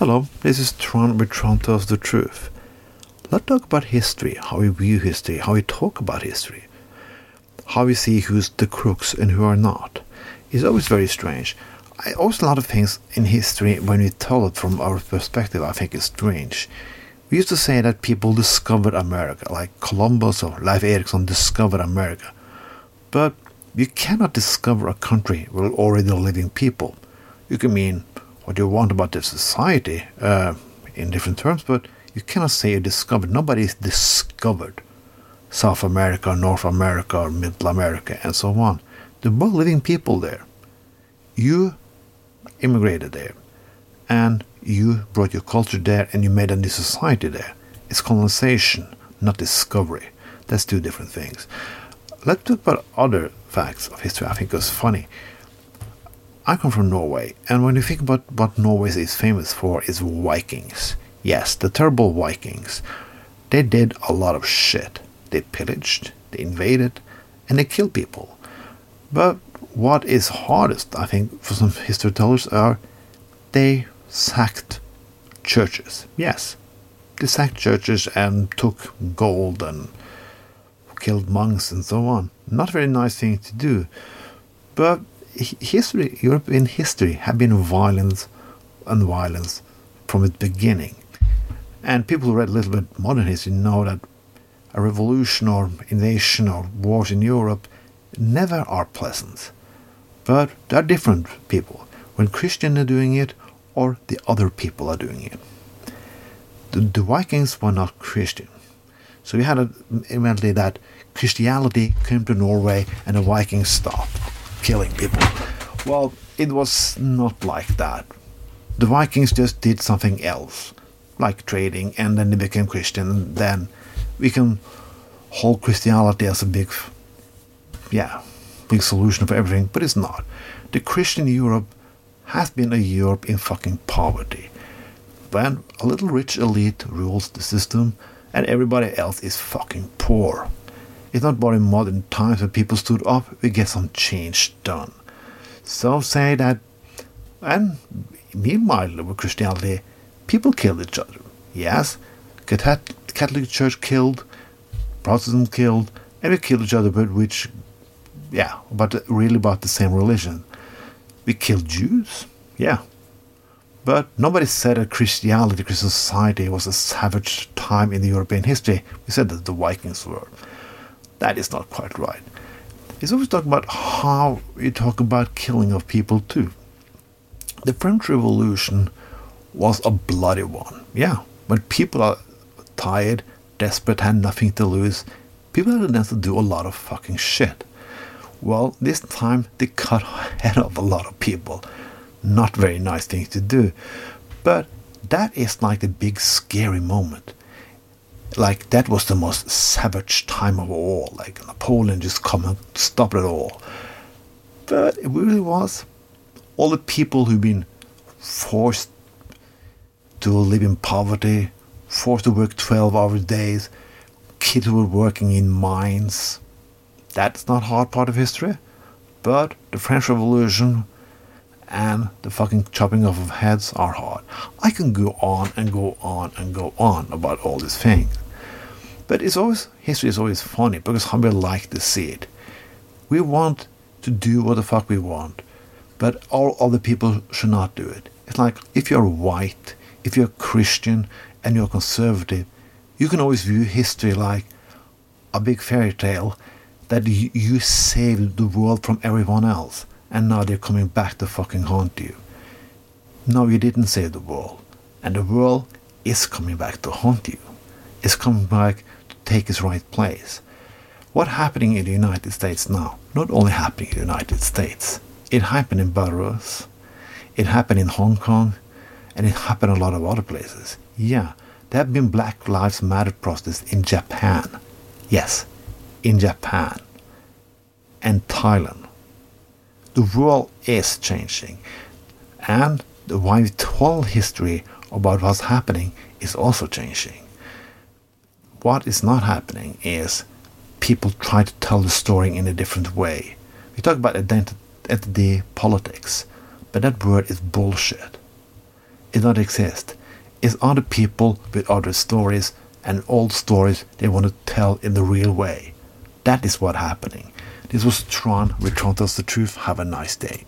Hello, this is Tron with Tron Tells the Truth. Let's talk about history, how we view history, how we talk about history, how we see who's the crooks and who are not. It's always very strange. I always a lot of things in history when we tell it from our perspective I think is strange. We used to say that people discovered America, like Columbus or Leif Erikson discovered America. But you cannot discover a country with already living people. You can mean what you want about the society uh, in different terms, but you cannot say you discovered. Nobody is discovered South America, North America, or Middle America, and so on. There were living people there. You immigrated there, and you brought your culture there, and you made a new society there. It's colonization, not discovery. That's two different things. Let's talk about other facts of history. I think it's funny. I come from Norway, and when you think about what Norway is famous for, is Vikings. Yes, the terrible Vikings. They did a lot of shit. They pillaged, they invaded, and they killed people. But what is hardest, I think, for some history tellers are they sacked churches. Yes, they sacked churches and took gold and killed monks and so on. Not a very nice thing to do. But history, European history, have been violence and violence from its beginning. And people who read a little bit modern history know that a revolution or invasion or wars in Europe never are pleasant. But there are different people. When Christians are doing it, or the other people are doing it. The, the Vikings were not Christian. So we had a, eventually that Christianity came to Norway and the Vikings stopped killing people. Well, it was not like that. The Vikings just did something else, like trading, and then they became Christian. And then we can hold Christianity as a big, yeah, big solution for everything, but it's not. The Christian Europe has been a Europe in fucking poverty. When a little rich elite rules the system and everybody else is fucking poor. It's not but in modern times when people stood up, we get some change done. So say that, and meanwhile with Christianity, people killed each other. Yes, Catholic Church killed, Protestant killed, and we killed each other, but which, yeah, but really about the same religion. We killed Jews, yeah. But nobody said that Christianity, Christian society, was a savage time in the European history. We said that the Vikings were. That is not quite right. He's always talking about how you talk about killing of people too. The French Revolution was a bloody one. Yeah, when people are tired, desperate, had nothing to lose, people had to do a lot of fucking shit. Well, this time they cut head of a lot of people. Not very nice thing to do. But that is like the big scary moment like that was the most savage time of all. Like Napoleon just come and stop it all. But it really was. All the people who've been forced to live in poverty, forced to work 12 hour days, kids who were working in mines. That's not hard part of history. But the French Revolution and the fucking chopping off of heads are hard. I can go on and go on and go on about all these things. But it's always history is always funny because how we like to see it. We want to do what the fuck we want, but all other people should not do it. It's like if you're white, if you're Christian, and you're conservative, you can always view history like a big fairy tale that you, you saved the world from everyone else and now they're coming back to fucking haunt you. No, you didn't save the world, and the world is coming back to haunt you. It's coming back to take its right place. What's happening in the United States now? Not only happening in the United States. It happened in Belarus. It happened in Hong Kong, and it happened a lot of other places. Yeah, there have been Black Lives Matter protests in Japan. Yes, in Japan and Thailand the world is changing. And the wide whole history about what's happening is also changing. What is not happening is people try to tell the story in a different way. We talk about identity, identity politics, but that word is bullshit. It doesn't exist. It's other people with other stories and old stories they want to tell in the real way. That is what's happening. This was Tron Recounters the Truth. Have a nice day.